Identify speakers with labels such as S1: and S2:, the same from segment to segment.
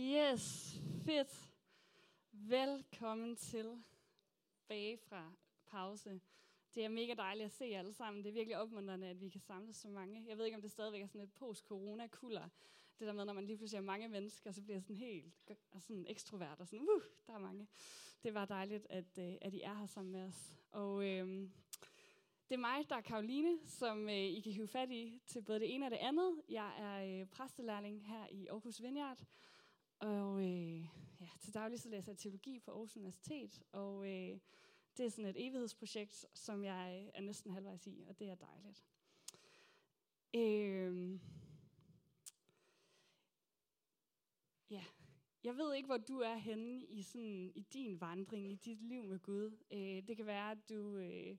S1: Yes, fedt. Velkommen til bagefra pause. Det er mega dejligt at se jer alle sammen. Det er virkelig opmuntrende, at vi kan samles så mange. Jeg ved ikke, om det stadigvæk er sådan et post-corona-kulder. Det der med, når man lige pludselig er mange mennesker, så bliver jeg sådan helt sådan ekstrovert og sådan, uh, der er mange. Det var dejligt, at, øh, at I er her sammen med os. Og øhm, det er mig, der er Karoline, som øh, I kan hive fat i til både det ene og det andet. Jeg er øh, præstelærling her i Aarhus Vineyard, og øh, ja, til daglig så læser jeg teologi på Aarhus Universitet, og øh, det er sådan et evighedsprojekt, som jeg øh, er næsten halvvejs i, og det er dejligt. Øh, ja, jeg ved ikke, hvor du er henne i, sådan, i din vandring, i dit liv med Gud. Øh, det kan være, at du... Øh,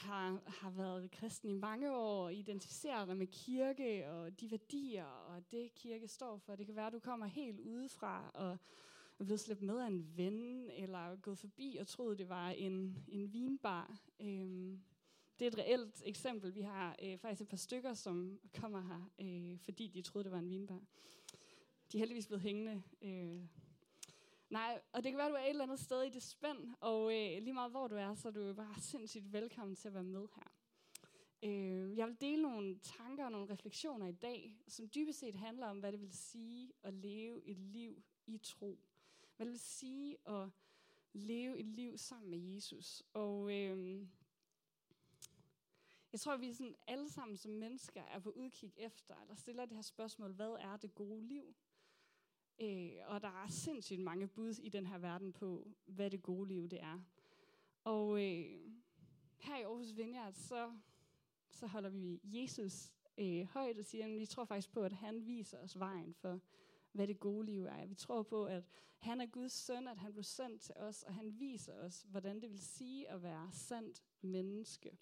S1: har, har været kristen i mange år, og identificerer dig med kirke og de værdier og det kirke står for. Det kan være, at du kommer helt udefra og er blevet slæbt med af en ven, eller gået forbi og troede, det var en, en vinbar. Øhm, det er et reelt eksempel. Vi har øh, faktisk et par stykker, som kommer her, øh, fordi de troede, det var en vinbar. De er heldigvis blevet hængende. Øh, Nej, og det kan være, at du er et eller andet sted i det spænd, og øh, lige meget hvor du er, så er du bare sindssygt velkommen til at være med her. Øh, jeg vil dele nogle tanker og nogle refleksioner i dag, som dybest set handler om, hvad det vil sige at leve et liv i tro. Hvad det vil sige at leve et liv sammen med Jesus. Og øh, jeg tror, at vi sådan alle sammen som mennesker er på udkig efter, eller stiller det her spørgsmål, hvad er det gode liv? Øh, og der er sindssygt mange bud i den her verden på, hvad det gode liv det er. Og øh, her i Aarhus Vineyard, så, så holder vi Jesus øh, højt og siger, at vi tror faktisk på, at han viser os vejen for, hvad det gode liv er. Vi tror på, at han er Guds søn, at han blev sendt til os, og han viser os, hvordan det vil sige at være sandt menneske.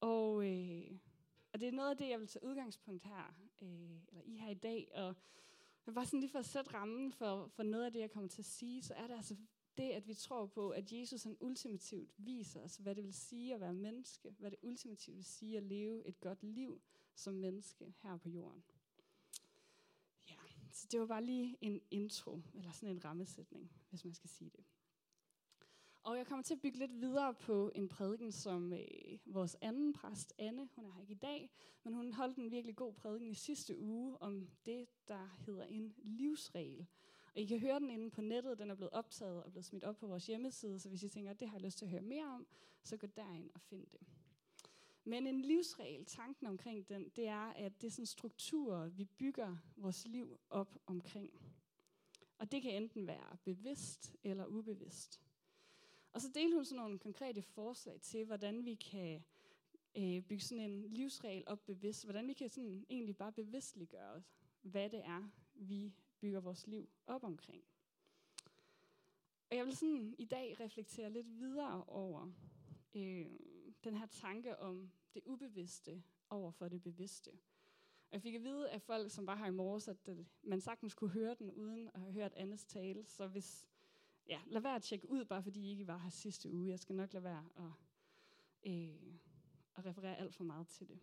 S1: Og, øh, og det er noget af det, jeg vil tage udgangspunkt her, øh, eller i her i dag, og men bare sådan lige for at sætte rammen for, for noget af det, jeg kommer til at sige, så er det altså det, at vi tror på, at Jesus han ultimativt viser os, hvad det vil sige at være menneske, hvad det ultimativt vil sige at leve et godt liv som menneske her på jorden. Ja, så det var bare lige en intro, eller sådan en rammesætning, hvis man skal sige det. Og jeg kommer til at bygge lidt videre på en prædiken, som øh, vores anden præst, Anne, hun er her ikke i dag, men hun holdt en virkelig god prædiken i sidste uge om det, der hedder en livsregel. Og I kan høre den inde på nettet, den er blevet optaget og blevet smidt op på vores hjemmeside, så hvis I tænker, at det har jeg lyst til at høre mere om, så gå derind og find det. Men en livsregel, tanken omkring den, det er, at det er sådan strukturer, vi bygger vores liv op omkring. Og det kan enten være bevidst eller ubevidst. Og så delte hun sådan nogle konkrete forslag til, hvordan vi kan øh, bygge sådan en livsregel op bevidst. Hvordan vi kan sådan egentlig bare bevidstliggøre os, hvad det er, vi bygger vores liv op omkring. Og jeg vil sådan i dag reflektere lidt videre over øh, den her tanke om det ubevidste over for det bevidste. Og jeg fik at vide af folk, som var her i morges, at man sagtens kunne høre den, uden at have hørt andres tale. Så hvis ja, lad være at tjekke ud, bare fordi I ikke var her sidste uge. Jeg skal nok lade være at, øh, at referere alt for meget til det.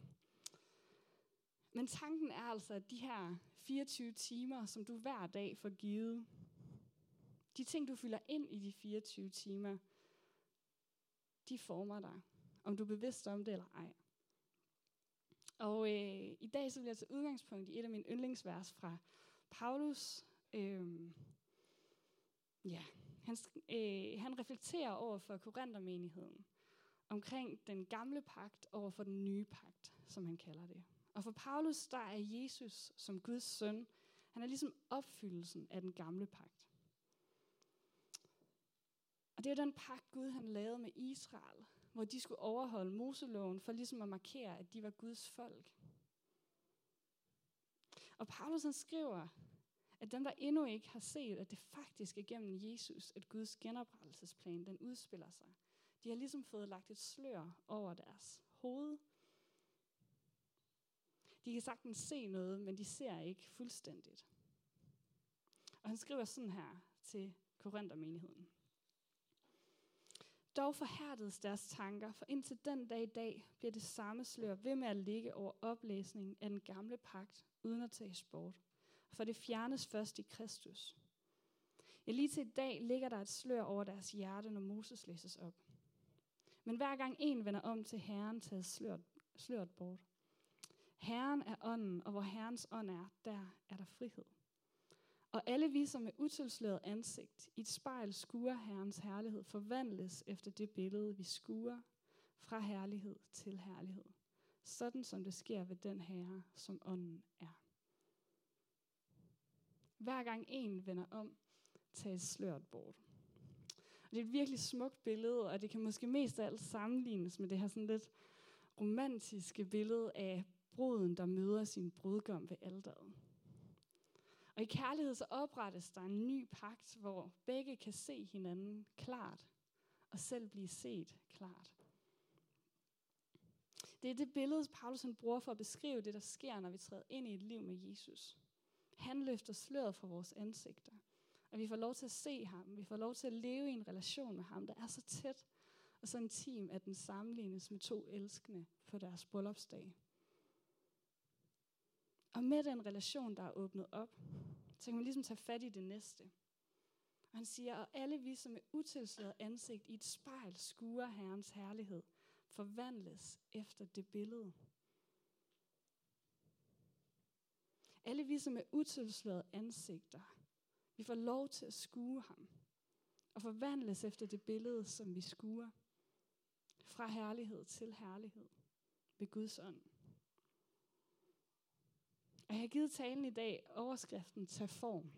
S1: Men tanken er altså, at de her 24 timer, som du hver dag får givet, de ting, du fylder ind i de 24 timer, de former dig, om du er bevidst om det eller ej. Og øh, i dag så vil jeg tage udgangspunkt i et af mine yndlingsvers fra Paulus, øh, Ja, han, øh, han reflekterer over for Korinthermenigheden omkring den gamle pagt over for den nye pagt, som han kalder det. Og for Paulus, der er Jesus som Guds søn, han er ligesom opfyldelsen af den gamle pagt. Og det er den pagt, Gud han lavede med Israel, hvor de skulle overholde Moseloven for ligesom at markere, at de var Guds folk. Og Paulus han skriver at dem, der endnu ikke har set, at det faktisk er gennem Jesus, at Guds genoprettelsesplan, den udspiller sig, de har ligesom fået lagt et slør over deres hoved. De kan sagtens se noget, men de ser ikke fuldstændigt. Og han skriver sådan her til Korinthermenigheden. Dog forhærdedes deres tanker, for indtil den dag i dag bliver det samme slør ved med at ligge over oplæsningen af den gamle pagt, uden at tage sport for det fjernes først i Kristus. Ja, lige til i dag ligger der et slør over deres hjerte, når Moses læses op. Men hver gang en vender om til Herren, tages sløret, sløret bort. Herren er ånden, og hvor Herrens ånd er, der er der frihed. Og alle vi, som med utilsløret ansigt i et spejl skuer Herrens herlighed, forvandles efter det billede, vi skuer fra herlighed til herlighed. Sådan som det sker ved den herre, som ånden er. Hver gang en vender om, tages sløret bort. Og det er et virkelig smukt billede, og det kan måske mest af alt sammenlignes med det her sådan lidt romantiske billede af bruden, der møder sin brudgom ved alderet. Og i kærlighed så oprettes der en ny pagt, hvor begge kan se hinanden klart, og selv blive set klart. Det er det billede, Paulus han bruger for at beskrive det, der sker, når vi træder ind i et liv med Jesus. Han løfter sløret fra vores ansigter, At vi får lov til at se ham. Vi får lov til at leve i en relation med ham, der er så tæt og så intim, at den sammenlignes med to elskende på deres bryllupsdag. Og med den relation, der er åbnet op, så kan man ligesom tage fat i det næste. Og han siger, og alle vi, som med utilsløret ansigt i et spejl skuer Herrens herlighed, forvandles efter det billede. Alle vi, som med utilslørede ansigter, vi får lov til at skue ham og forvandles efter det billede, som vi skuer. Fra herlighed til herlighed ved Guds ånd. Og jeg har givet talen i dag overskriften Tag form.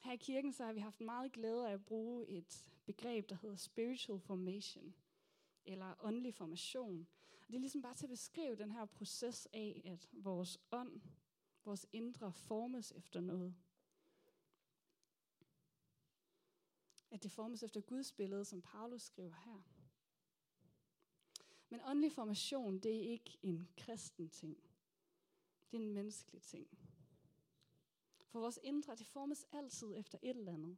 S1: Her i kirken så har vi haft meget glæde af at bruge et begreb, der hedder spiritual formation, eller åndelig formation. Og det er ligesom bare til at beskrive den her proces af, at vores ånd, vores indre formes efter noget. At det formes efter Guds billede, som Paulus skriver her. Men åndelig formation, det er ikke en kristen ting. Det er en menneskelig ting. For vores indre, det formes altid efter et eller andet.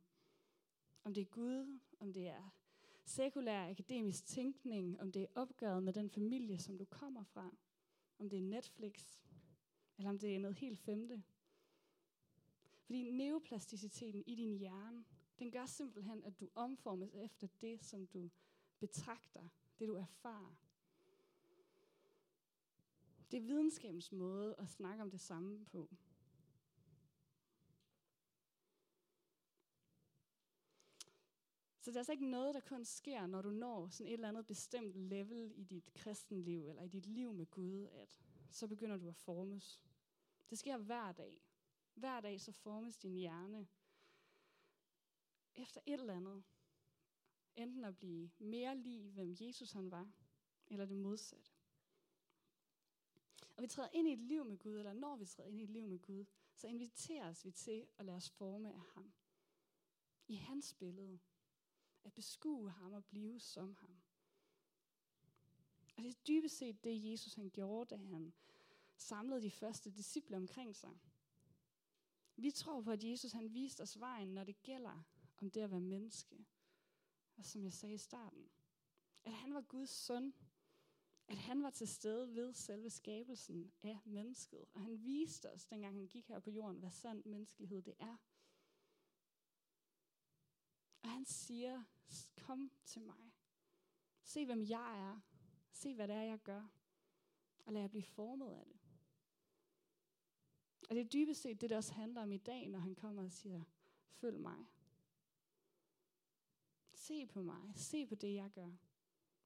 S1: Om det er Gud, om det er sekulær akademisk tænkning, om det er opgøret med den familie, som du kommer fra, om det er Netflix, eller om det er noget helt femte. Fordi neoplasticiteten i din hjerne, den gør simpelthen, at du omformes efter det, som du betragter, det du erfarer. Det er videnskabens måde at snakke om det samme på. Så det er altså ikke noget, der kun sker, når du når sådan et eller andet bestemt level i dit kristenliv, eller i dit liv med Gud, at så begynder du at formes. Det sker hver dag. Hver dag så formes din hjerne efter et eller andet. Enten at blive mere lige, hvem Jesus han var, eller det modsatte. Og vi træder ind i et liv med Gud, eller når vi træder ind i et liv med Gud, så inviteres vi til at lade os forme af ham. I hans billede. At beskue ham og blive som ham. Og det er dybest set det, Jesus han gjorde, da han samlede de første disciple omkring sig. Vi tror på, at Jesus han viste os vejen, når det gælder om det at være menneske. Og som jeg sagde i starten, at han var Guds søn, at han var til stede ved selve skabelsen af mennesket. Og han viste os, dengang han gik her på jorden, hvad sand menneskelighed det er. Og han siger, kom til mig. Se, hvem jeg er. Se, hvad det er, jeg gør. Og lad jer blive formet af det. Og det er dybest set det, der også handler om i dag, når han kommer og siger, følg mig. Se på mig. Se på det, jeg gør.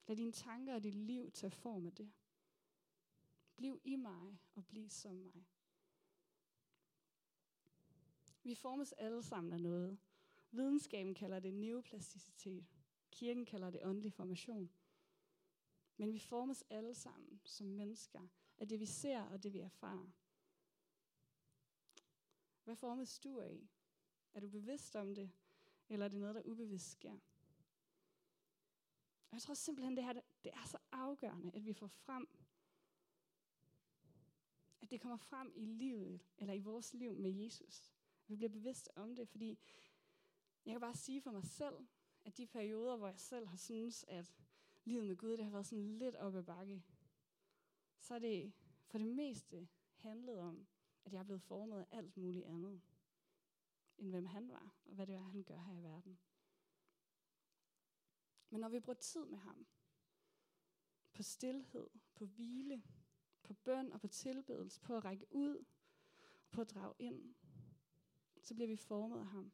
S1: Lad dine tanker og dit liv tage form af det. Bliv i mig og bliv som mig. Vi formes alle sammen af noget. Videnskaben kalder det neoplasticitet. Kirken kalder det åndelig formation. Men vi formes alle sammen som mennesker af det, vi ser og det, vi erfarer. Hvad formes du af? Er du bevidst om det, eller er det noget, der ubevidst sker? Og jeg tror simpelthen, det her det er så afgørende, at vi får frem, at det kommer frem i livet, eller i vores liv med Jesus. At vi bliver bevidste om det, fordi jeg kan bare sige for mig selv, at de perioder, hvor jeg selv har syntes, at livet med Gud, det har været sådan lidt op ad bakke, så er det for det meste handlet om, at jeg er blevet formet af alt muligt andet, end hvem han var, og hvad det er, han gør her i verden. Men når vi bruger tid med ham, på stillhed, på hvile, på bøn og på tilbedelse, på at række ud, på at drage ind, så bliver vi formet af ham.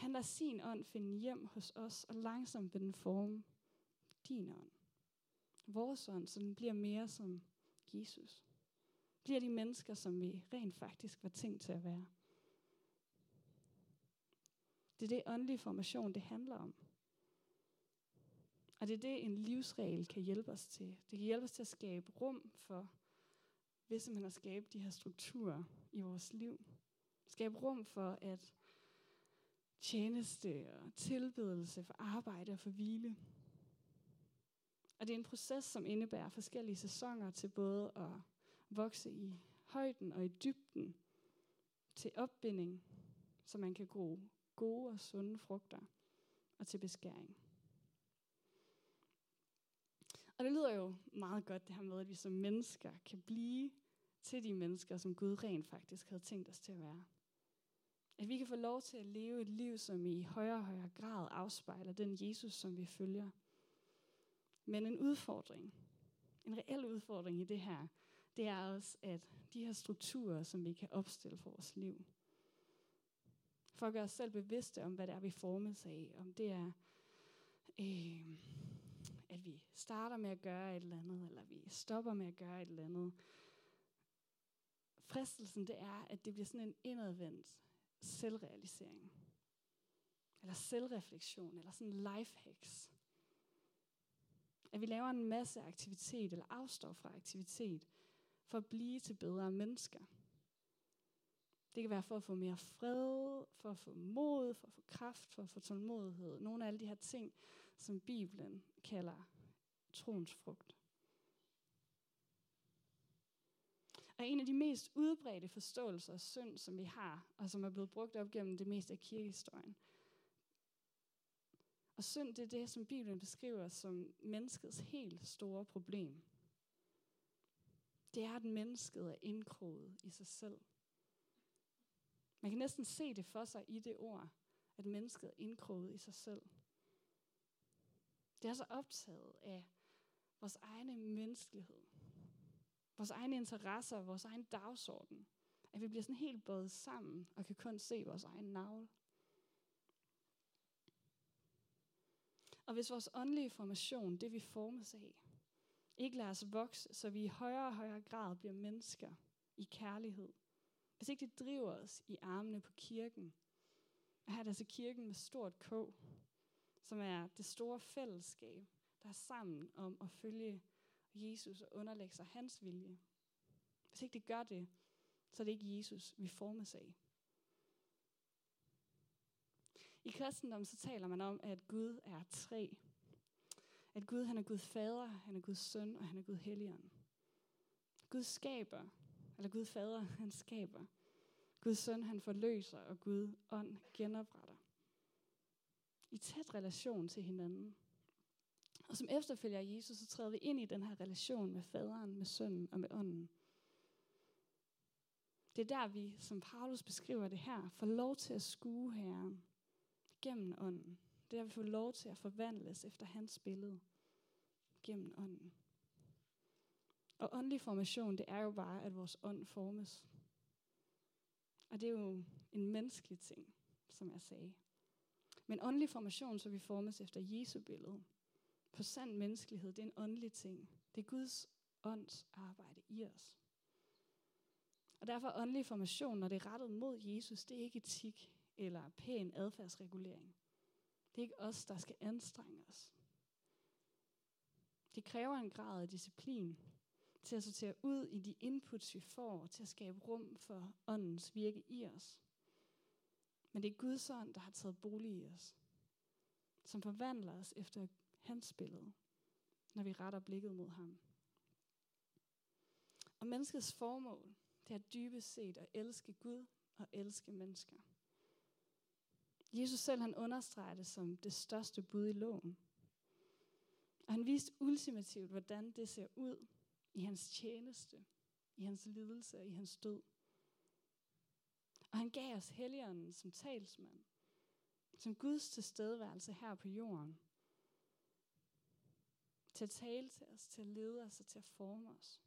S1: Han lader sin ånd finde hjem hos os, og langsomt vil den forme din ånd. Vores ånd, så den bliver mere som Jesus. Bliver de mennesker, som vi rent faktisk var tænkt til at være. Det er det åndelige formation, det handler om. Og det er det, en livsregel kan hjælpe os til. Det kan hjælpe os til at skabe rum for, ved simpelthen at skabe de her strukturer i vores liv. Skabe rum for, at tjeneste og tilbedelse for arbejde og for hvile. Og det er en proces, som indebærer forskellige sæsoner til både at vokse i højden og i dybden, til opbinding, så man kan gro gode og sunde frugter, og til beskæring. Og det lyder jo meget godt, det her med, at vi som mennesker kan blive til de mennesker, som Gud rent faktisk havde tænkt os til at være. At vi kan få lov til at leve et liv, som i højere og højere grad afspejler den Jesus, som vi følger. Men en udfordring, en reel udfordring i det her, det er også, at de her strukturer, som vi kan opstille for vores liv, for at gøre os selv bevidste om, hvad det er, vi formes af, om det er øh, at vi starter med at gøre et eller andet, eller vi stopper med at gøre et eller andet. Fristelsen, det er, at det bliver sådan en indadvendt selvrealisering. Eller selvreflektion, eller sådan life hacks. At vi laver en masse aktivitet, eller afstår fra aktivitet, for at blive til bedre mennesker. Det kan være for at få mere fred, for at få mod, for at få kraft, for at få tålmodighed. Nogle af alle de her ting, som Bibelen kalder troens frugt. Og en af de mest udbredte forståelser af synd, som vi har, og som er blevet brugt op gennem det meste af kirkehistorien. Og synd, det er det, som Bibelen beskriver som menneskets helt store problem. Det er, at mennesket er indkroget i sig selv. Man kan næsten se det for sig i det ord, at mennesket er indkroget i sig selv. Det er så optaget af vores egne menneskelighed, vores egne interesser, vores egen dagsorden, at vi bliver sådan helt båret sammen og kan kun se vores egen navl. Og hvis vores åndelige formation, det vi formes af, ikke lader os vokse, så vi i højere og højere grad bliver mennesker i kærlighed, hvis ikke det driver os i armene på kirken, og her er det altså kirken med stort K, som er det store fællesskab, der er sammen om at følge Jesus og underlægge sig hans vilje. Hvis ikke det gør det, så er det ikke Jesus, vi formes af. I kristendom så taler man om, at Gud er tre. At Gud han er Gud fader, han er Guds søn, og han er Gud helligånd. Gud skaber, eller Gud fader, han skaber. Guds søn, han forløser, og Gud ånd genopretter. I tæt relation til hinanden. Og som efterfølger Jesus, så træder vi ind i den her relation med faderen, med sønnen og med ånden. Det er der, vi, som Paulus beskriver det her, får lov til at skue Herren gennem ånden. Det er der, vi får lov til at forvandles efter hans billede gennem ånden. Og åndelig formation, det er jo bare, at vores ånd formes. Og det er jo en menneskelig ting, som jeg sagde. Men åndelig formation, så vi formes efter Jesu billede. For sand menneskelighed, det er en åndelig ting. Det er Guds ånds arbejde i os. Og derfor åndelig formation, når det er rettet mod Jesus, det er ikke etik eller pæn adfærdsregulering. Det er ikke os, der skal anstrenge os. Det kræver en grad af disciplin til at sortere ud i de inputs, vi får, til at skabe rum for åndens virke i os. Men det er Guds ånd, der har taget bolig i os, som forvandler os efter hans billede, når vi retter blikket mod ham. Og menneskets formål, det er dybest set at elske Gud og elske mennesker. Jesus selv han understreger det som det største bud i loven. Og han viste ultimativt, hvordan det ser ud i hans tjeneste, i hans lidelse og i hans død. Og han gav os Helligånden som talsmand, som Guds tilstedeværelse her på jorden. Til at tale til os, til at lede os og til at forme os.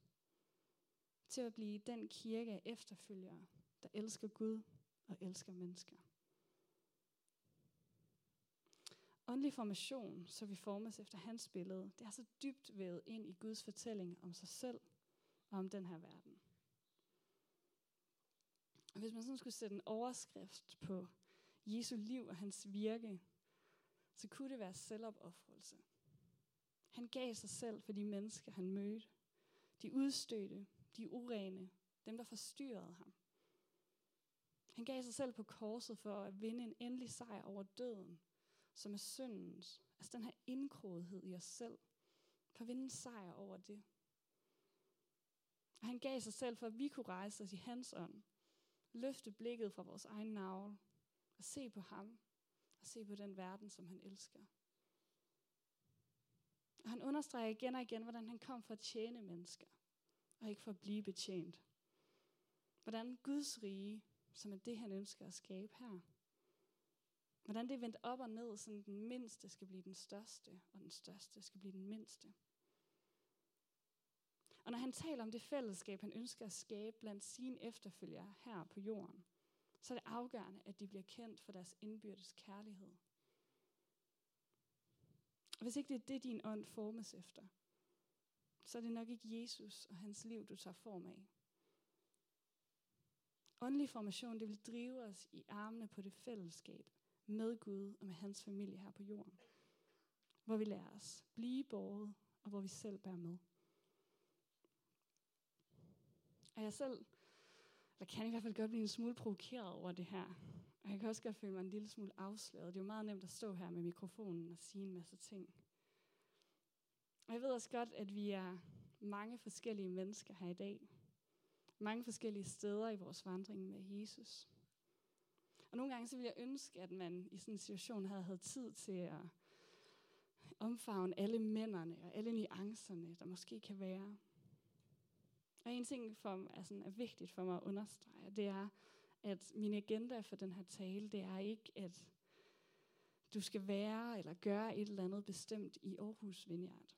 S1: Til at blive den kirke af efterfølgere, der elsker Gud og elsker mennesker. Åndelig formation, så vi formes efter hans billede, det er så dybt vævet ind i Guds fortælling om sig selv og om den her verden. Og hvis man sådan skulle sætte en overskrift på Jesu liv og hans virke, så kunne det være selvopoffrelse. Han gav sig selv for de mennesker, han mødte. De udstødte, de urene, dem der forstyrrede ham. Han gav sig selv på korset for at vinde en endelig sejr over døden, som er syndens. Altså den her indkrogethed i os selv. For at vinde en sejr over det. Og han gav sig selv for, at vi kunne rejse os i hans ånd. Løfte blikket fra vores egen navle. Og se på ham. Og se på den verden, som han elsker. Og han understreger igen og igen, hvordan han kom for at tjene mennesker. Og ikke for at blive betjent. Hvordan Guds rige, som er det, han ønsker at skabe her, Hvordan det er vendt op og ned, så den mindste skal blive den største, og den største skal blive den mindste. Og når han taler om det fællesskab, han ønsker at skabe blandt sine efterfølgere her på jorden, så er det afgørende, at de bliver kendt for deres indbyrdes kærlighed. Og hvis ikke det er det, din ånd formes efter, så er det nok ikke Jesus og hans liv, du tager form af. Åndelig formation, det vil drive os i armene på det fællesskab, med Gud og med hans familie her på jorden. Hvor vi lærer os blive båret, og hvor vi selv bærer med. Og jeg selv, eller kan i hvert fald godt blive en smule provokeret over det her. Og jeg kan også godt føle mig en lille smule afsløret. Det er jo meget nemt at stå her med mikrofonen og sige en masse ting. Og jeg ved også godt, at vi er mange forskellige mennesker her i dag. Mange forskellige steder i vores vandring med Jesus. Og nogle gange så ville jeg ønske, at man i sådan en situation havde, havde tid til at omfavne alle mændene og alle nuancerne, der måske kan være. Og en ting, for, er, sådan, er vigtigt for mig at understrege, det er, at min agenda for den her tale, det er ikke, at du skal være eller gøre et eller andet bestemt i Aarhus Vineyard.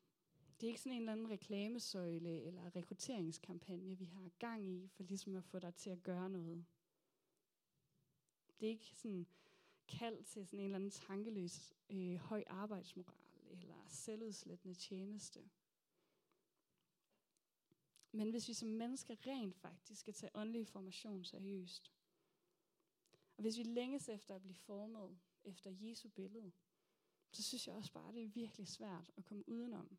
S1: Det er ikke sådan en eller anden reklamesøjle eller rekrutteringskampagne, vi har gang i, for ligesom at få dig til at gøre noget. Det er ikke sådan kald til sådan en eller anden tankeløs øh, høj arbejdsmoral eller selvudslættende tjeneste. Men hvis vi som mennesker rent faktisk skal tage åndelig formation seriøst, og hvis vi længes efter at blive formet efter Jesu billede, så synes jeg også bare, at det er virkelig svært at komme udenom,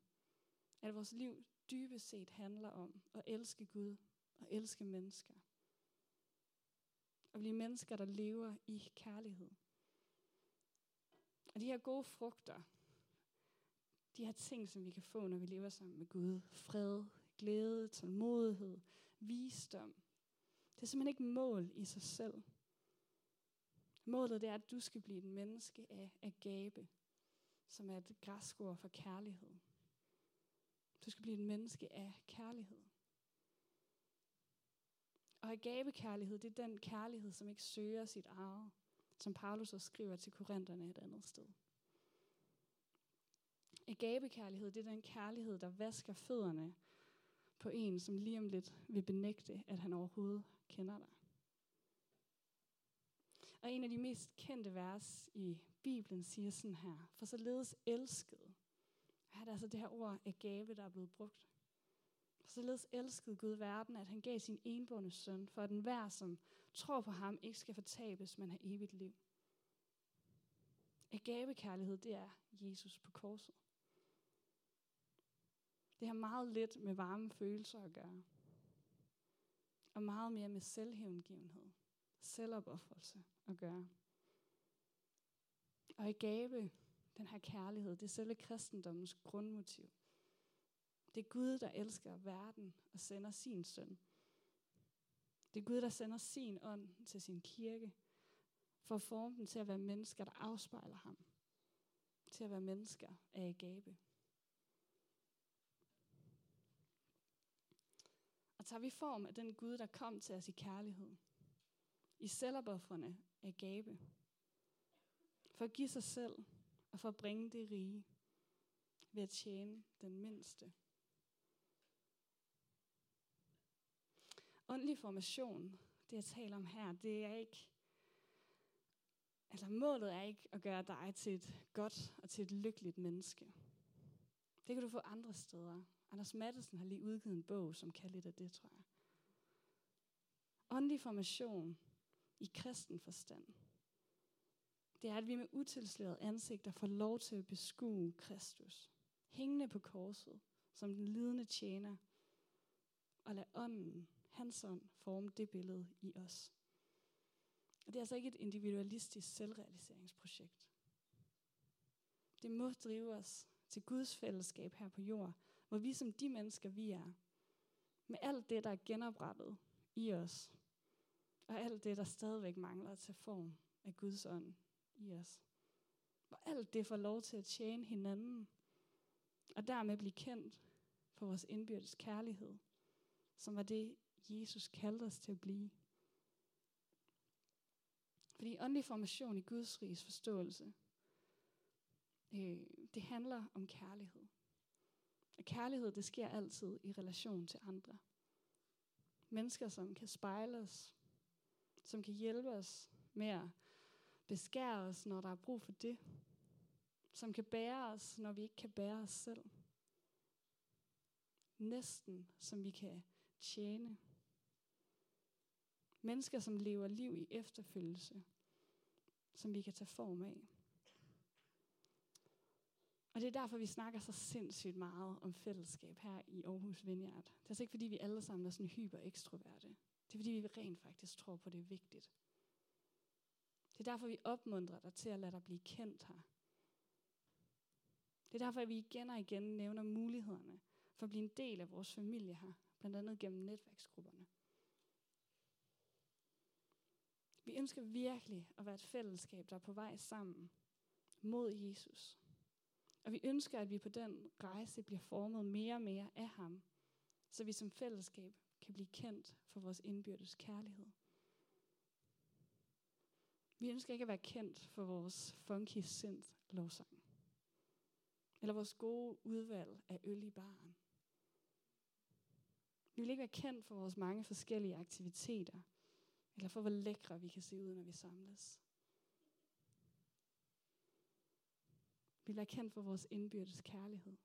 S1: at vores liv dybest set handler om at elske Gud og elske mennesker. At blive mennesker, der lever i kærlighed. Og de her gode frugter, de her ting, som vi kan få, når vi lever sammen med Gud. Fred, glæde, tålmodighed, visdom. Det er simpelthen ikke mål i sig selv. Målet det er, at du skal blive et menneske af agape, som er et græskord for kærlighed. Du skal blive et menneske af kærlighed. Og agabekærlighed, det er den kærlighed, som ikke søger sit eget, som Paulus også skriver til korinterne et andet sted. Agabekærlighed, det er den kærlighed, der vasker fødderne på en, som lige om lidt vil benægte, at han overhovedet kender dig. Og en af de mest kendte vers i Bibelen siger sådan her, for således elskede. Her er det altså det her ord agave, der er blevet brugt. Således elskede Gud verden, at han gav sin enbårne søn, for at enhver, som tror på ham, ikke skal fortabes, men have evigt liv. Agavekærlighed, det er Jesus på korset. Det har meget lidt med varme følelser at gøre. Og meget mere med selvhævngivenhed, selvopoffrelse at gøre. Og agabe, den her kærlighed, det er selve kristendommens grundmotiv. Det er Gud, der elsker verden og sender sin søn. Det er Gud, der sender sin ånd til sin kirke, for at forme dem til at være mennesker, der afspejler ham. Til at være mennesker af agabe. Og tager vi form af den Gud, der kom til os i kærlighed. I selvopoffrene af gabe. For at give sig selv og for at bringe det rige ved at tjene den mindste. Åndelig formation, det jeg taler om her, det er ikke, altså målet er ikke at gøre dig til et godt og til et lykkeligt menneske. Det kan du få andre steder. Anders Mattesen har lige udgivet en bog, som kan lidt af det, tror jeg. Åndelig formation i kristen forstand. Det er, at vi med utilsløret ansigter får lov til at beskue Kristus. Hængende på korset, som den lidende tjener. Og lade ånden, hans ånd, forme det billede i os. Og det er altså ikke et individualistisk selvrealiseringsprojekt. Det må drive os til Guds fællesskab her på jord, hvor vi som de mennesker, vi er, med alt det, der er genoprettet i os, og alt det, der stadigvæk mangler at tage form af Guds ånd i os. Hvor alt det får lov til at tjene hinanden, og dermed blive kendt for vores indbyrdes kærlighed, som var det, Jesus kaldte os til at blive. Fordi åndelig formation i Guds riges forståelse, øh, det handler om kærlighed. Og kærlighed, det sker altid i relation til andre. Mennesker, som kan spejle os, som kan hjælpe os med at beskære os, når der er brug for det. Som kan bære os, når vi ikke kan bære os selv. Næsten, som vi kan tjene. Mennesker, som lever liv i efterfølgelse, som vi kan tage form af. Og det er derfor, vi snakker så sindssygt meget om fællesskab her i Aarhus Vineyard. Det er altså ikke, fordi vi alle sammen er sådan hyper ekstroverte. Det er, fordi vi rent faktisk tror på, det er vigtigt. Det er derfor, vi opmuntrer dig til at lade dig blive kendt her. Det er derfor, at vi igen og igen nævner mulighederne for at blive en del af vores familie her, blandt andet gennem netværksgrupperne. Vi ønsker virkelig at være et fællesskab, der er på vej sammen mod Jesus. Og vi ønsker, at vi på den rejse bliver formet mere og mere af ham, så vi som fællesskab kan blive kendt for vores indbyrdes kærlighed. Vi ønsker ikke at være kendt for vores funky synth lovsang. Eller vores gode udvalg af øl i baren. Vi vil ikke være kendt for vores mange forskellige aktiviteter. Eller for hvor lækre vi kan se ud, når vi samles. Vi vil være kendt for vores indbyrdes kærlighed.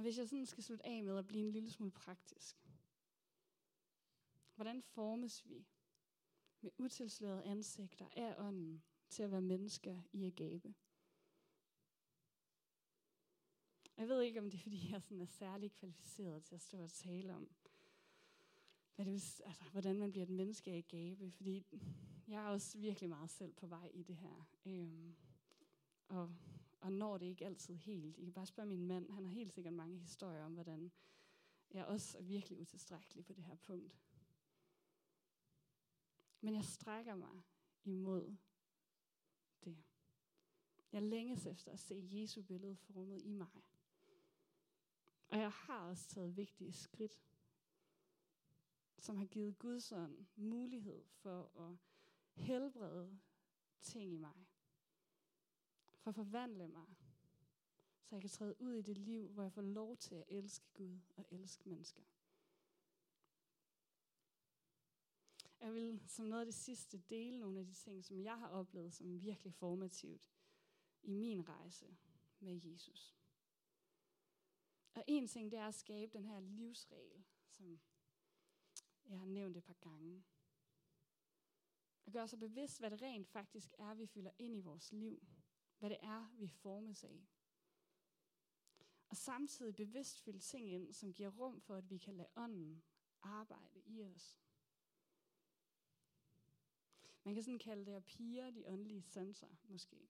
S1: Og hvis jeg sådan skal slutte af med at blive en lille smule praktisk. Hvordan formes vi med utilslørede ansigter af ånden til at være mennesker i agape? Jeg ved ikke, om det er, fordi jeg sådan er særlig kvalificeret til at stå og tale om, hvad det vil, altså, hvordan man bliver et menneske i agape, fordi jeg er også virkelig meget selv på vej i det her. Øhm, og og når det ikke altid helt. I kan bare spørge min mand, han har helt sikkert mange historier om, hvordan jeg også er virkelig utilstrækkelig på det her punkt. Men jeg strækker mig imod det. Jeg længes efter at se Jesu billede formet i mig. Og jeg har også taget vigtige skridt, som har givet Guds ånd mulighed for at helbrede ting i mig for at forvandle mig, så jeg kan træde ud i det liv, hvor jeg får lov til at elske Gud og elske mennesker. Jeg vil som noget af det sidste dele nogle af de ting, som jeg har oplevet som virkelig formativt i min rejse med Jesus. Og en ting, det er at skabe den her livsregel, som jeg har nævnt et par gange. At gøre sig bevidst, hvad det rent faktisk er, vi fylder ind i vores liv hvad det er, vi formes af. Og samtidig bevidst fylde ting ind, som giver rum for, at vi kan lade ånden arbejde i os. Man kan sådan kalde det at pige de åndelige sanser, måske.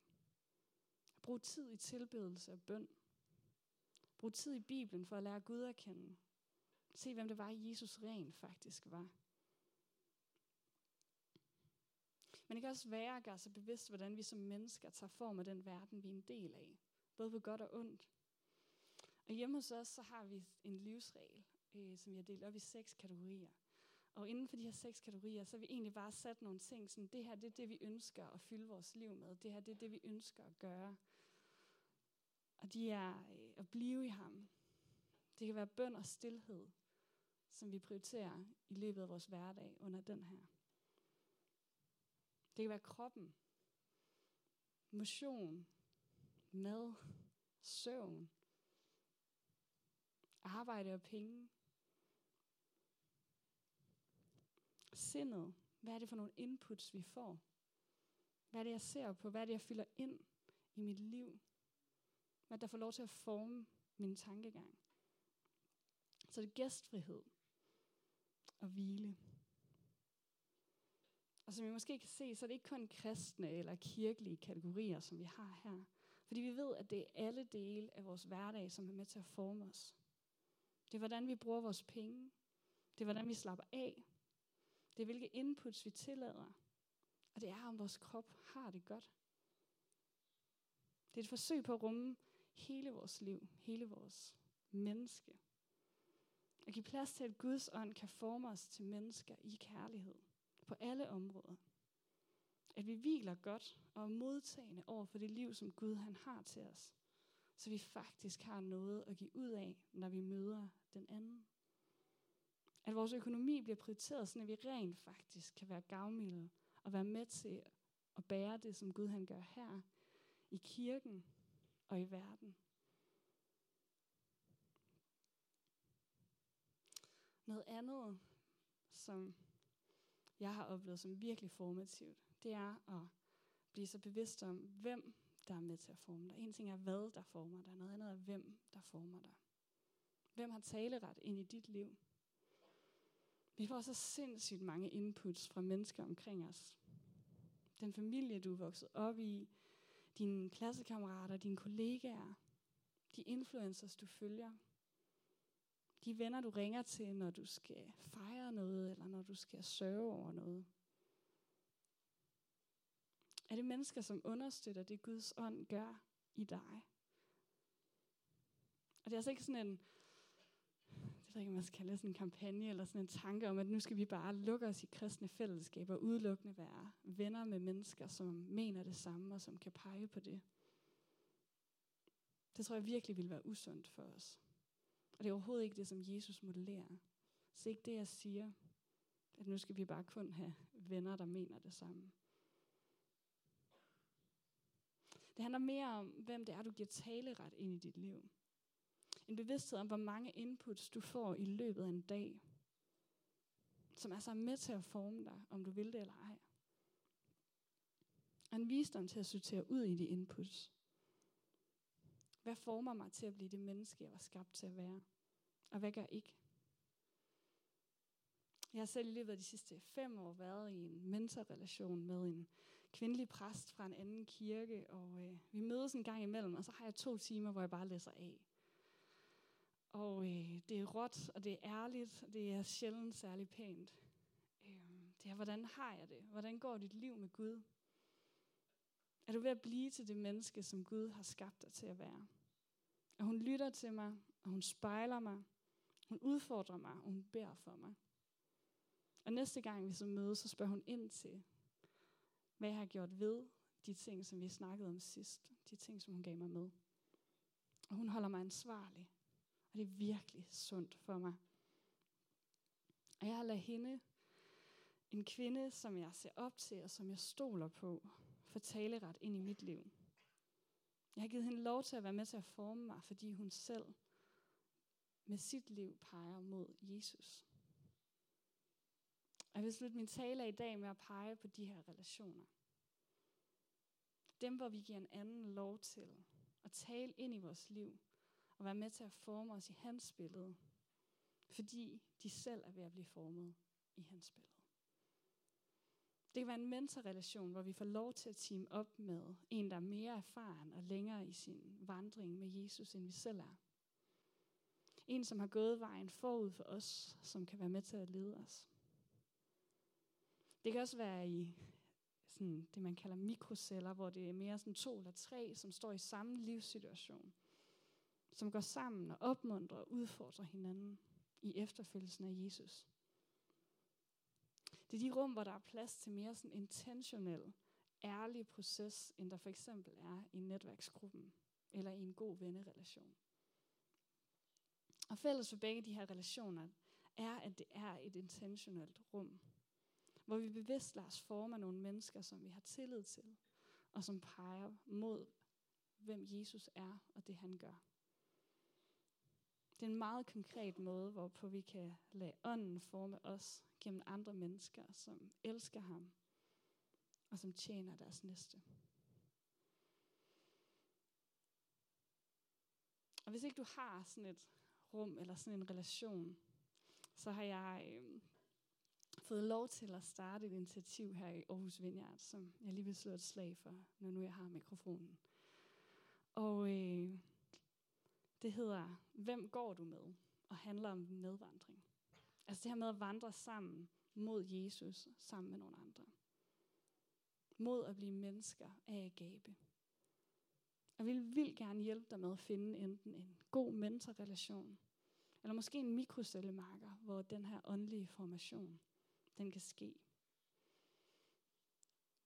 S1: Brug tid i tilbedelse og bøn. Brug tid i Bibelen for at lære Gud at kende. Se, hvem det var, Jesus rent faktisk var. Men det kan også være at gøre sig bevidst, hvordan vi som mennesker tager form af den verden, vi er en del af. Både på godt og ondt. Og hjemme hos os, så har vi en livsregel, øh, som vi har delt op i seks kategorier. Og inden for de her seks kategorier, så har vi egentlig bare sat nogle ting, sådan det her det er det, vi ønsker at fylde vores liv med. Det her det er det, vi ønsker at gøre. Og de er øh, at blive i ham. Det kan være bøn og stillhed, som vi prioriterer i løbet af vores hverdag under den her. Det kan være kroppen, motion, mad, søvn, arbejde og penge, sindet. Hvad er det for nogle inputs, vi får? Hvad er det, jeg ser på? Hvad er det, jeg fylder ind i mit liv? Hvad der får lov til at forme min tankegang? Så det er gæstfrihed og hvile. Og som I måske kan se, så er det ikke kun kristne eller kirkelige kategorier, som vi har her. Fordi vi ved, at det er alle dele af vores hverdag, som er med til at forme os. Det er, hvordan vi bruger vores penge. Det er, hvordan vi slapper af. Det er, hvilke inputs vi tillader. Og det er, om vores krop har det godt. Det er et forsøg på at rumme hele vores liv, hele vores menneske. At give plads til, at Guds ånd kan forme os til mennesker i kærlighed på alle områder. At vi hviler godt og er modtagende over for det liv, som Gud han har til os. Så vi faktisk har noget at give ud af, når vi møder den anden. At vores økonomi bliver prioriteret, så vi rent faktisk kan være gavmilde og være med til at bære det, som Gud han gør her i kirken og i verden. Noget andet, som jeg har oplevet som virkelig formativt, det er at blive så bevidst om, hvem der er med til at forme dig. En ting er, hvad der former dig. Noget andet er, hvem der former dig. Hvem har taleret ind i dit liv? Vi får så sindssygt mange inputs fra mennesker omkring os. Den familie, du er vokset op i, dine klassekammerater, dine kollegaer, de influencers, du følger, de venner, du ringer til, når du skal fejre noget, eller når du skal sørge over noget. Er det mennesker, som understøtter det, Guds ånd gør i dig? Og det er altså ikke sådan en, det ved ikke, man skal kalde sådan en kampagne, eller sådan en tanke om, at nu skal vi bare lukke os i kristne fællesskaber, og udelukkende være venner med mennesker, som mener det samme, og som kan pege på det. Det tror jeg virkelig vil være usundt for os. Og det er overhovedet ikke det, som Jesus modellerer. Så ikke det, jeg siger, at nu skal vi bare kun have venner, der mener det samme. Det handler mere om, hvem det er, du giver taleret ind i dit liv. En bevidsthed om, hvor mange inputs du får i løbet af en dag, som altså er så med til at forme dig, om du vil det eller ej. Og en visdom til at sortere ud i de inputs. Hvad former mig til at blive det menneske, jeg var skabt til at være? Og hvad gør ikke? Jeg har selv i løbet af de sidste fem år været i en mentorrelation med en kvindelig præst fra en anden kirke, og øh, vi mødes en gang imellem, og så har jeg to timer, hvor jeg bare læser af. Og øh, det er råt, og det er ærligt, og det er sjældent særlig pænt. Øh, det er, hvordan har jeg det? Hvordan går dit liv med Gud? Er du ved at blive til det menneske, som Gud har skabt dig til at være? Og hun lytter til mig, og hun spejler mig, hun udfordrer mig, og hun beder for mig. Og næste gang vi så mødes, så spørger hun ind til, hvad jeg har gjort ved de ting, som vi snakkede om sidst. De ting, som hun gav mig med. Og hun holder mig ansvarlig. Og det er virkelig sundt for mig. Og jeg har ladet hende, en kvinde, som jeg ser op til, og som jeg stoler på, for taleret ind i mit liv. Jeg har givet hende lov til at være med til at forme mig, fordi hun selv med sit liv peger mod Jesus. Og jeg vil slutte min tale i dag med at pege på de her relationer. Dem, hvor vi giver en anden lov til at tale ind i vores liv, og være med til at forme os i hans billede, fordi de selv er ved at blive formet i hans billede. Det kan være en mentorrelation, hvor vi får lov til at team op med en, der er mere erfaren og længere i sin vandring med Jesus, end vi selv er. En, som har gået vejen forud for os, som kan være med til at lede os. Det kan også være i sådan det, man kalder mikroceller, hvor det er mere sådan to eller tre, som står i samme livssituation, som går sammen og opmuntrer og udfordrer hinanden i efterfølgelsen af Jesus. Det er de rum, hvor der er plads til mere sådan intentionel, ærlig proces, end der for eksempel er i netværksgruppen eller i en god vennerelation. Og fælles for begge de her relationer er, at det er et intentionelt rum, hvor vi bevidst lader os forme nogle mennesker, som vi har tillid til, og som peger mod, hvem Jesus er og det han gør. Det er en meget konkret måde, hvorpå vi kan lade ånden forme os gennem andre mennesker, som elsker ham og som tjener deres næste. Og hvis ikke du har sådan et rum eller sådan en relation, så har jeg øh, fået lov til at starte et initiativ her i Aarhus Vineyard, som jeg lige vil slå et slag for, når nu jeg har mikrofonen. Og øh, det hedder, hvem går du med? Og handler om medvandring. Altså det her med at vandre sammen mod Jesus, sammen med nogle andre. Mod at blive mennesker af agape. Og vi vil gerne hjælpe dig med at finde enten en god mentorrelation, eller måske en mikrocellemarker, hvor den her åndelige formation, den kan ske.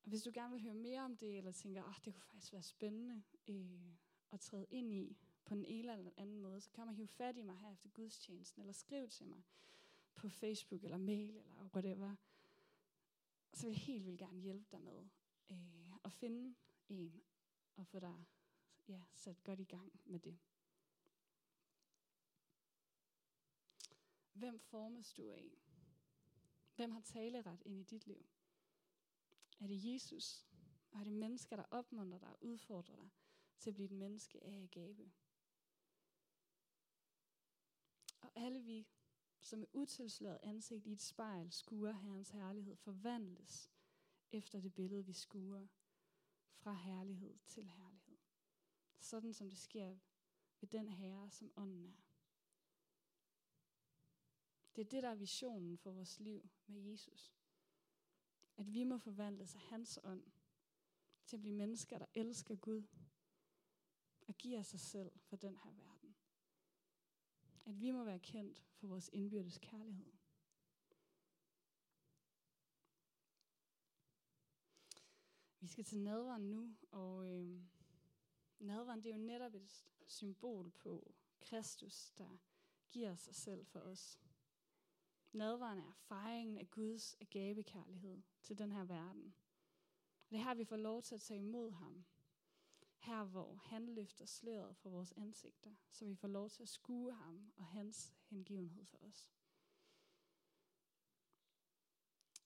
S1: Og hvis du gerne vil høre mere om det, eller tænker, at oh, det kunne faktisk være spændende øh, at træde ind i på en eller anden måde, så kan man hive fat i mig her efter gudstjenesten, eller skriv til mig på Facebook, eller mail, eller whatever. Så vil jeg helt vildt gerne hjælpe dig med øh, at finde en, og få dig ja, sat godt i gang med det. Hvem formes du af? Hvem har taleret ind i dit liv? Er det Jesus? Og er det mennesker, der opmuntrer dig og udfordrer dig til at blive et menneske af gave? Og alle vi, som med utilsløret ansigt i et spejl, skuer Herrens herlighed, forvandles efter det billede, vi skuer fra herlighed til herlighed. Sådan som det sker ved den herre, som ånden er. Det er det, der er visionen for vores liv med Jesus. At vi må forvandles af hans ånd til at blive mennesker, der elsker Gud og giver sig selv for den her verden. At vi må være kendt for vores indbyrdes kærlighed. Vi skal til nadveren nu, og øh, nadveren det er jo netop et symbol på Kristus, der giver sig selv for os. Nadveren er fejringen af Guds agabekærlighed til den her verden. Det er her, vi får lov til at tage imod ham. Her, hvor han løfter sløret for vores ansigter, så vi får lov til at skue ham og hans hengivenhed for os.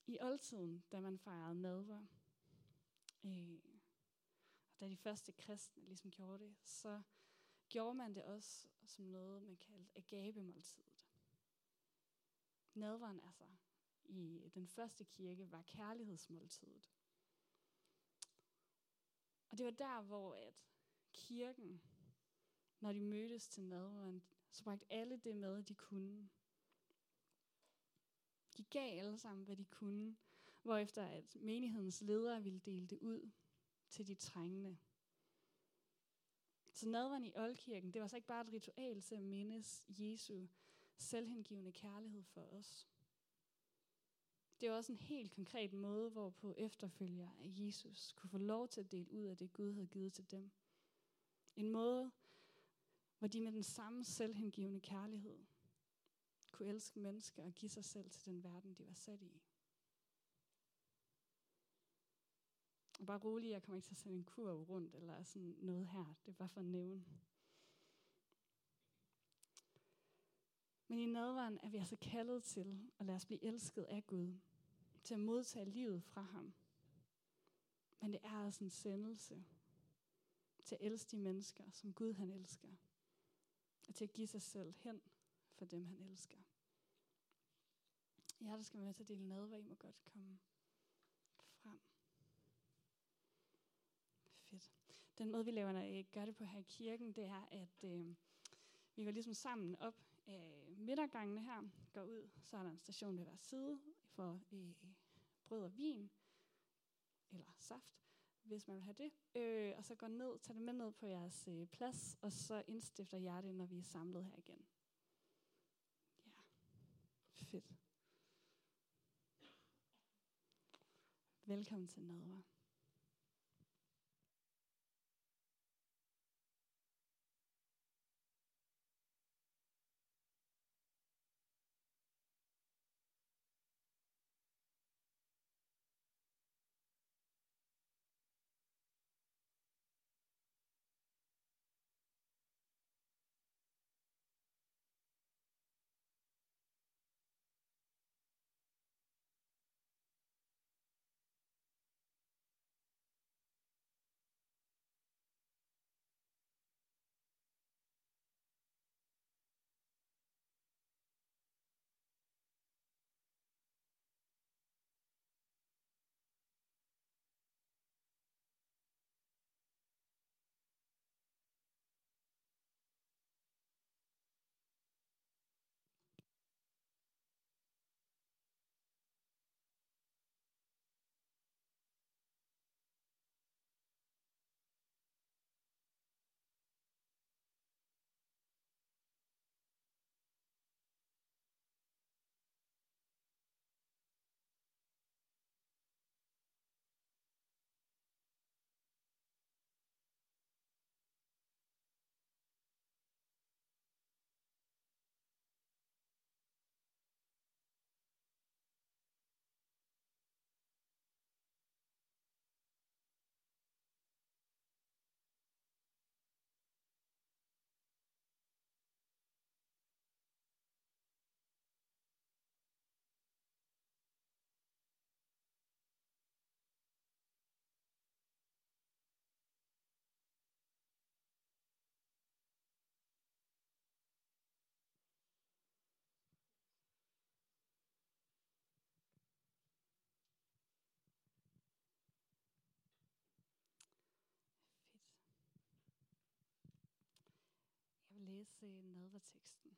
S1: I oldtiden, da man fejrede nadver, øh, da de første kristne ligesom gjorde det, så gjorde man det også som noget, man kaldte agabemåltidet. Nadveren altså i den første kirke var kærlighedsmåltidet. Og det var der, hvor at kirken, når de mødtes til nadveren, så bragte alle det med, de kunne. De gav alle sammen, hvad de kunne, hvorefter at menighedens ledere ville dele det ud til de trængende. Så nadveren i Oldkirken, det var så ikke bare et ritual til at mindes Jesu selvhengivende kærlighed for os. Det er også en helt konkret måde, hvorpå efterfølgere af Jesus kunne få lov til at dele ud af det, Gud havde givet til dem. En måde, hvor de med den samme selvhengivende kærlighed kunne elske mennesker og give sig selv til den verden, de var sat i. Og bare rolig, jeg kommer ikke til at sende en kurv rundt eller sådan noget her. Det er bare for at nævne. Men i nadvaren er vi altså kaldet til at lade os blive elsket af Gud. Til at modtage livet fra ham. Men det er altså en sendelse til at elske de mennesker, som Gud han elsker. Og til at give sig selv hen for dem, han elsker. Ja, der skal med til at dele nadver, I må godt komme frem. Fedt. Den måde, vi laver, gør det på her i kirken, det er, at øh, vi går ligesom sammen op øh, midtergangene her, går ud, så er der en station ved hver side for øh, brød og vin, eller saft. hvis man vil have det. Øh, og så går ned, tager det med ned på jeres øh, plads, og så indstifter jer det, når vi er samlet her igen. Ja, fedt. Velkommen til nadver. Læse øh, nadverteksten.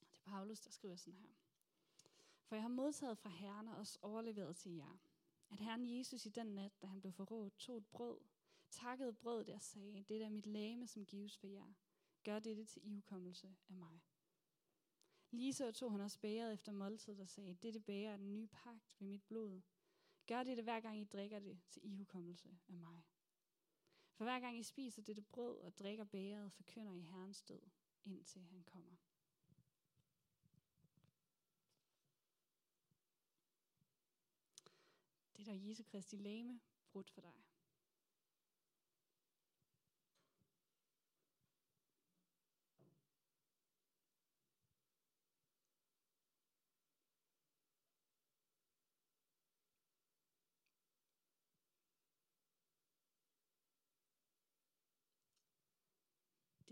S1: Det er Paulus, der skriver sådan her. For jeg har modtaget fra Herren og også overleveret til jer, at Herren Jesus i den nat, da han blev forrådt, tog et brød, takkede brødet og sagde, det er mit lame, som gives for jer. Gør dette til ihukommelse af mig. Lige så tog han også bæret efter måltid og sagde, dette bærer er den nye pagt ved mit blod. Gør dette hver gang I drikker det til ihukommelse af mig. For hver gang I spiser dette brød og drikker bæret, forkynder I Herrens død, indtil han kommer. Det er der Jesu Kristi læme brudt for dig.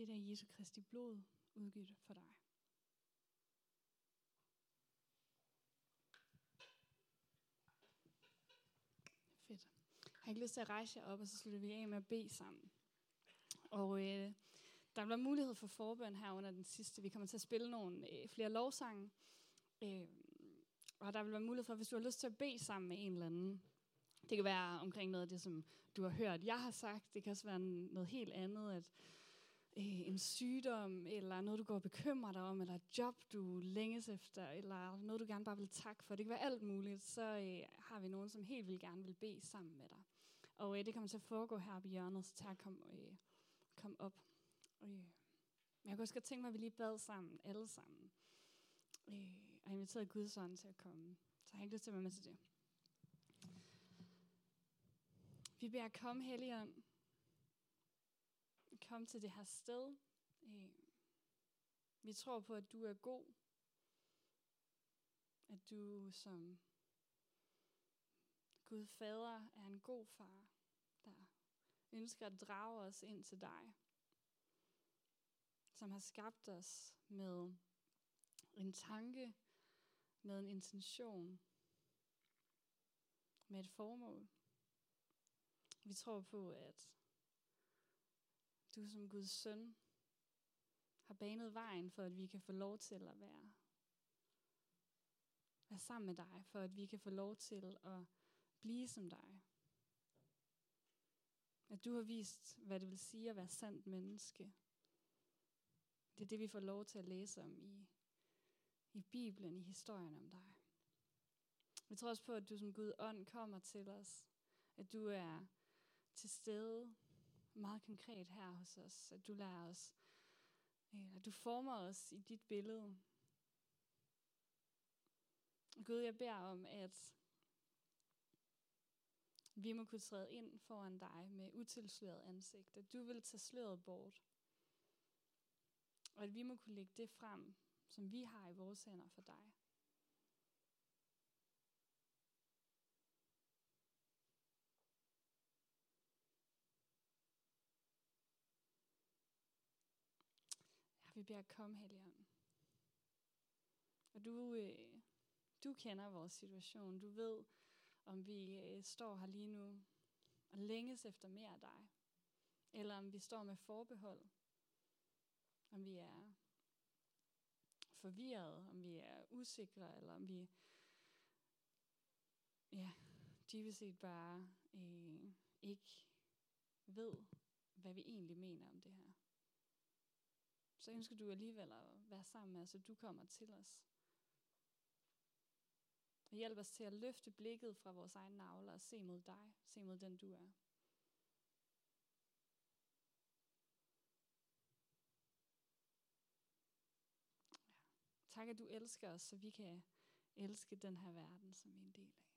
S1: Det der Jesu Kristi blod udgivet for dig. Fedt. Jeg har ikke lyst til at rejse jer op, og så slutter vi af med at bede sammen. Og øh, der bliver mulighed for forbøn her under den sidste. Vi kommer til at spille nogle øh, flere lovsange. Øh, og der vil være mulighed for, hvis du har lyst til at bede sammen med en eller anden. Det kan være omkring noget af det, som du har hørt, jeg har sagt. Det kan også være noget helt andet, at øh, en sygdom, eller noget, du går og bekymrer dig om, eller et job, du længes efter, eller noget, du gerne bare vil takke for. Det kan være alt muligt. Så øh, har vi nogen, som helt vil gerne vil bede sammen med dig. Og øh, det kommer til at foregå her på hjørnet, så tak kom, øh, kom op. Øh. Men jeg kunne også godt tænke mig, at vi lige bad sammen, alle sammen. Øh, og inviterede Guds ånd til at komme. Så jeg har ikke lyst til at være med til det. Vi beder kom Helligånd. Kom til det her sted. Øh, vi tror på, at du er god. At du som Gud Fader er en god far, der ønsker at drage os ind til dig. Som har skabt os med en tanke, med en intention, med et formål. Vi tror på, at du som Guds søn har banet vejen for, at vi kan få lov til at være, være sammen med dig, for at vi kan få lov til at blive som dig. At du har vist, hvad det vil sige at være sandt menneske. Det er det, vi får lov til at læse om i, i Bibelen, i historien om dig. Vi tror også på, at du som Gud ånd kommer til os. At du er til stede meget konkret her hos os. At du lærer os, øh, at du former os i dit billede. Gud, jeg beder om, at vi må kunne træde ind foran dig med utilsløret ansigt. At du vil tage sløret bort. Og at vi må kunne lægge det frem, som vi har i vores hænder for dig. Vi beder kom, Helligånd. Og du, øh, du kender vores situation. Du ved, om vi øh, står her lige nu og længes efter mere af dig. Eller om vi står med forbehold. Om vi er forvirret, om vi er usikre, eller om vi ja, dybest set bare øh, ikke ved, hvad vi egentlig mener om det her. Så ønsker du alligevel at være sammen med os, og du kommer til os. Og hjælp os til at løfte blikket fra vores egne navler og se mod dig, se mod den du er. Tak, at du elsker os, så vi kan elske den her verden, som vi er en del af.